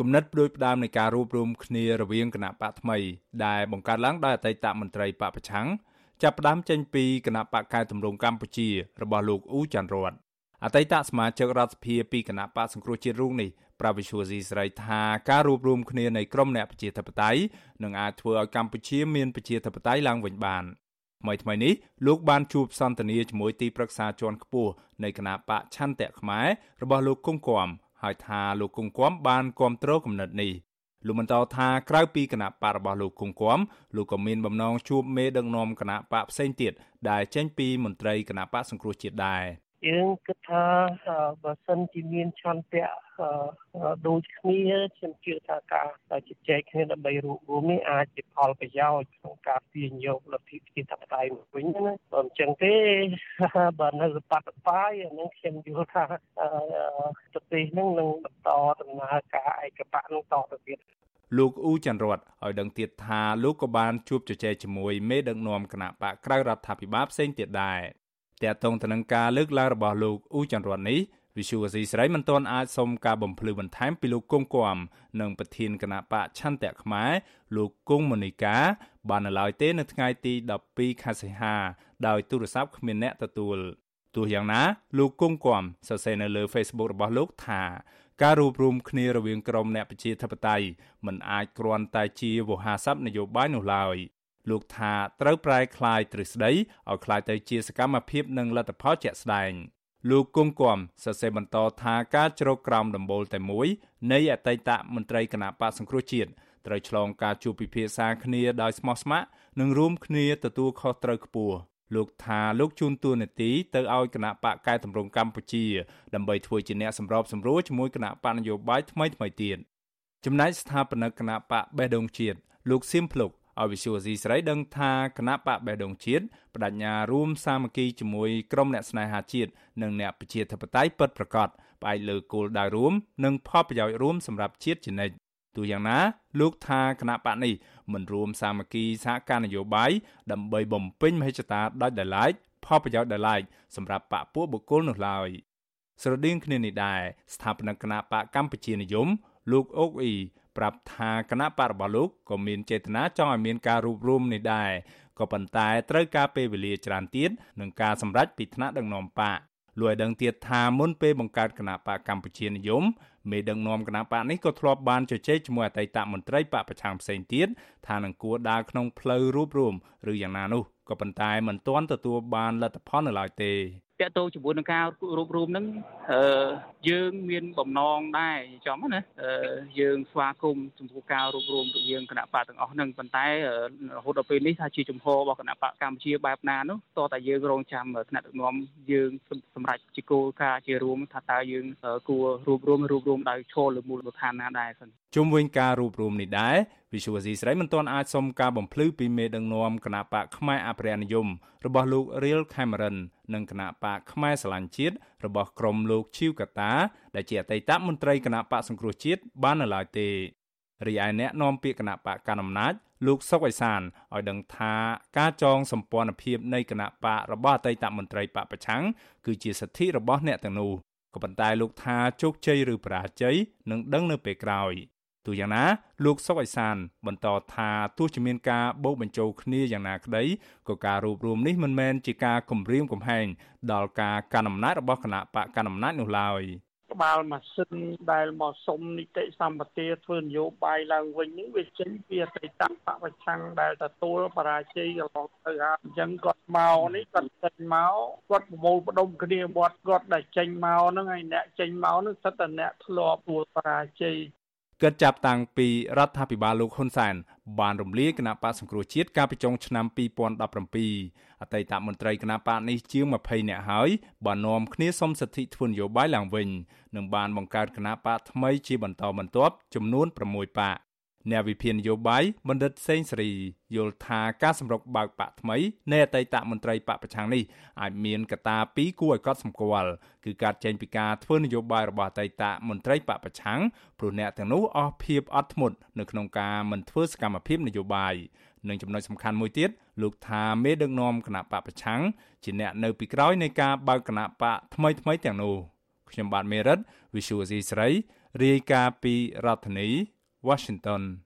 គំនិតផ្ដួចផ្ដើមនៃការរួបរមគ្នារវាងគណៈបកថ្មី ដែលបង្កើតឡើងដោយអតីតមន្ត្រីបកប្រឆាំងចាប់ផ្ដើមចេញពីគណៈបកកែតម្រង់កម្ពុជារបស់លោកអ៊ូចាន់រតអតីតសមាជិករដ្ឋសភាពីគណៈបកសង្គ្រោះជាតិរូបនេះប្រាវិឈូស៊ីស្រីថាការរួបរមគ្នានៃក្រមអ្នកប្រជាធិបតេយ្យនឹងអាចធ្វើឲ្យកម្ពុជាមានប្រជាធិបតេយ្យឡើងវិញបានថ្មីថ្មីនេះលោកបានជួបសន្ទនាជាមួយទីប្រឹក្សាជាន់ខ្ពស់នៃគណៈបកឆន្ទៈខ្មែររបស់លោកគង្គគំ ហើយថាលោកគង់គំបានគ្រប់គ្រងគំនិតនេះលោកបន្តថាក្រៅពីគណៈបករបស់លោកគង់គំលោកក៏មានបំណងជួបមេដឹកនាំគណៈបកផ្សេងទៀតដែលចេញពីមន្ត្រីគណៈបកសង្គ្រោះជាតិដែរយើងគិតថាបើសិនជាមានឆន្ទៈដូចគ្នាខ្ញុំជឿថាការជជែកគ្នាដើម្បីរួបរวมនេះអាចជាផលប្រយោជន៍ក្នុងការទាញយកលទ្ធិប្រជាធិបតេយ្យមកវិញណាបើមិនចឹងទេបើនៅសបត្តិបាយអានឹងខ្ញុំយល់ថាប្រ ទេសនឹងនឹងបន្តដំណើរការឯកបៈនឹងតទៅទៀតលោកអ៊ូច័ន្ទរតឲ្យដឹងទៀតថាលោកក៏បានជួបជជែកជាមួយមេដឹកនាំគណៈបកក្រៅរដ្ឋាភិបាលផ្សេងទៀតដែរតាក់ទងទៅនឹងការលើកឡើងរបស់លោកអ៊ូចន្ទរតនេះវិសុវអសីស្រីមិនទាន់អាចសុំការបំភ្លឺបន្ថែមពីលោកគង់គំនិងប្រធានគណៈបកឆន្ទៈខ្មែរលោកគង់មនីកា បាននៅឡើយទេនៅថ្ងៃទី12ខែសីហាដោយទូរស័ព្ទគ្មានអ្នកទទួល ទោះយ៉ាងណាលោកគង់គំសរសេរនៅលើ Facebook របស់លោកថាការរួបរวมគ្នារវាងក្រុមអ្នកប្រជាធិបតេយ្យមិនអាចគ្រាន់តែជាវោហារស័ព្ទនយោបាយនោះឡើយលោកថាត្រូវប្រែក្លាយទ្រឹស្ដីឲ្យក្លាយទៅជាសកម្មភាពនិងលទ្ធផលជាក់ស្ដែងលោកគង់គំសរសេរបន្តថាការជ្រកក្រោមដំបូលតែមួយនៃអតីតមន្ត្រីគណៈបកសង្គ្រោះជាតិត្រូវឆ្លងការជួបពិភាក្សាគ្នាដោយស្មោះស្ម័គ្រនិងរួមគ្នាទទួលខុសត្រូវខ្ពស់ លោកថាលោកជូនតួនាទីទៅឲ្យគណៈបកកែតម្រង់កម្ពុជាដើម្បីធ្វើជាអ្នកសម្របសម្រួលជាមួយគណៈបកនយោបាយថ្មីថ្មីទៀតចំណែកស្ថាបនិកគណៈបកបេះដូងជាតិលោកសៀមភ្លុកឲ្យវិសុវអាស៊ីសេរីដឹងថាគណៈបកបេះដូងជាតិបដិញ្ញារួមសាមគ្គីជាមួយក្រុមអ្នកស្នេហាជាតិនិងអ្នកប្រជាធិបតេយ្យពិតប្រាកដផ្អែកលើគោលដៅរួមនិងផលប្រយោជន៍រួមសម្រាប់ជាតិជានិច្ច ទោះយ៉ាងណា លោកថាគណៈបកនេះមិនរួមសាមគ្គីសហការនយោបាយដើម្បីបំពេញមហិច្ឆតាដាច់ដោយឡែកផលប្រយោជន៍ដោយឡែកសម្រាប់បកពួកបុគ្គលនោះឡើយស្រដៀងគ្នានេះដែរស្ថាបនិកគណៈបកកម្ពុជានិយម លោកអុកអ៊ីប្រាប់ថាគណៈបករបស់លោកក៏មានចេតនាចង់ឲ្យមានការរួបរวมនេះដែរក៏ប៉ុន្តែត្រូវការពេលវេលាច្រើនទៀតនឹងការសម្រេចពីថ្នាក់ដឹកនាំបក លោកឲ្យដឹងទៀតថាមុនពេលបង្កើតគណៈបកកម្ពុជានិយមមេដឹកនាំគណៈបកនេះក៏ធ្លាប់បានជជែកជាមួយអតីតមន្ត្រីបកប្រឆាំងផ្សេងទៀតថានឹងគួរដើរក្នុងផ្លូវរួបរวมឬយ៉ាងណានោះក៏ប៉ុន្តែមិនទាន់ទទួលបានលទ្ធផលនៅឡើយទេ តកតោជាមួយនឹងការរួបរមនឹងអឺយើងមានបំណងដែរចំណាយើងស្វាគមន៍ចំពោះការរួបរមរវាងគណៈបកទាំងអស់នឹងប៉ុន្តែរហូតដល់ពេលនេះថាជាចំហរបស់គណៈបកកម្ពុជាបែបណានោះតោះតែយើងរងចាំថ្នាក់ដឹកនាំយើងសម្រាប់ជាគោលការណ៍ជារួមថាតើយើងគួររួបរមរួបរមដោយឈលលើមូលដ្ឋានណាដែរសិនជុំវិញការរួបរวมនេះដែរវិសុវស៊ីស្រីមិនទាន់អាចសុំការបំភ្លឺពីមេដឹកនាំគណៈបកខ្មែរអភិរក្សនិយមរបស់លោក Real Cameron និងគណៈបកខ្មែរស្រឡាញ់ជាតិរបស់ក្រុមលោកឈីវកាតាដែលជាអតីតមន្ត្រីគណៈបកសង្គ្រោះជាតិបាននៅឡើយទេរីឯអ្នកនាំពាក្យគណៈបកកណ្ដាលអំណាចលោកសុកអេសានឲ្យដឹងថាការចងសម្ព័ន្ធភាពនៃគណៈបករបស់អតីតមន្ត្រីបកប្រឆាំងគឺជាសិទ្ធិរបស់អ្នកទាំងនោះក៏ប៉ុន្តែលោកថាជោគជ័យឬបរាជ័យនឹងដឹងនៅពេលក្រោយ ទោះយ៉ាងណាលោកសុកអេសាន បន្តថាទោះជាមានការបូកបញ្ចូលគ្នាយ៉ាងណាក្តីក៏ការរួបរวมនេះមិនមែនជាការគំរាមកំហែងដល់ការកាន់អំណាចរបស់គណៈបកកាន់អំណាចនោះឡើយក្បាលម៉ាស៊ីនដែលមកសុំនីតិសម្បទាធ្វើនយោបាយឡើងវិញនេះវាចេញពីអតីតបពប្រឆាំងដែលទទួលបរាជ័យកន្លងទៅហើយអញ្ចឹងគាត់មកនេះគាត់ចេញមកគាត់ប្រមូលផ្ដុំគ្នាវត្តគាត់ដែលចេញមកហ្នឹងហើយអ្នកចេញមកហ្នឹងសិតតែអ្នកធ្លាប់ពួលបរាជ័យ គិតចាប់តាំងពីរដ្ឋាភិបាលលោកហ៊ុនសែនបានរំលាយគណៈបកសង្គ្រោះជាតិកាលពីចុងឆ្នាំ2017អតីតមន្ត្រីគណៈបកនេះជាង20នាក់ហើយបាននាំគ្នាសុំសិទ្ធិធ្វើនយោបាយឡើងវិញនិងបានបង្កើតគណៈបកថ្មីជាបន្តបន្ទាប់ចំនួន6បក អ្នកវិភាគនយោបាយបណ្ឌិតសេងសេរីយល់ថាការសម្រុកបើកបកថ្មីនៃអតីតមន្ត្រីបកប្រឆាំងនេះអាចមានកត្តាពីរគួរឲ្យកត់សម្គាល់គឺការចេញពីការធ្វើនយោបាយរបស់អតីតមន្ត្រីបកប្រឆាំងព្រោះអ្នកទាំងនោះអស់ភាពអត់ធ្មត់នៅក្នុងការមិនធ្វើសកម្មភាពនយោបាយនិងចំណុចសំខាន់មួយទៀតលោកថាមេដឹកនាំគណៈបកប្រឆាំងជាអ្នកនៅពីក្រោយនៃការបើកគណៈបកថ្មីថ្មីទាំងនោះខ្ញុំបាទមេរិត Visual C ស្រីរាយការណ៍ពីរដ្ឋធានី Washington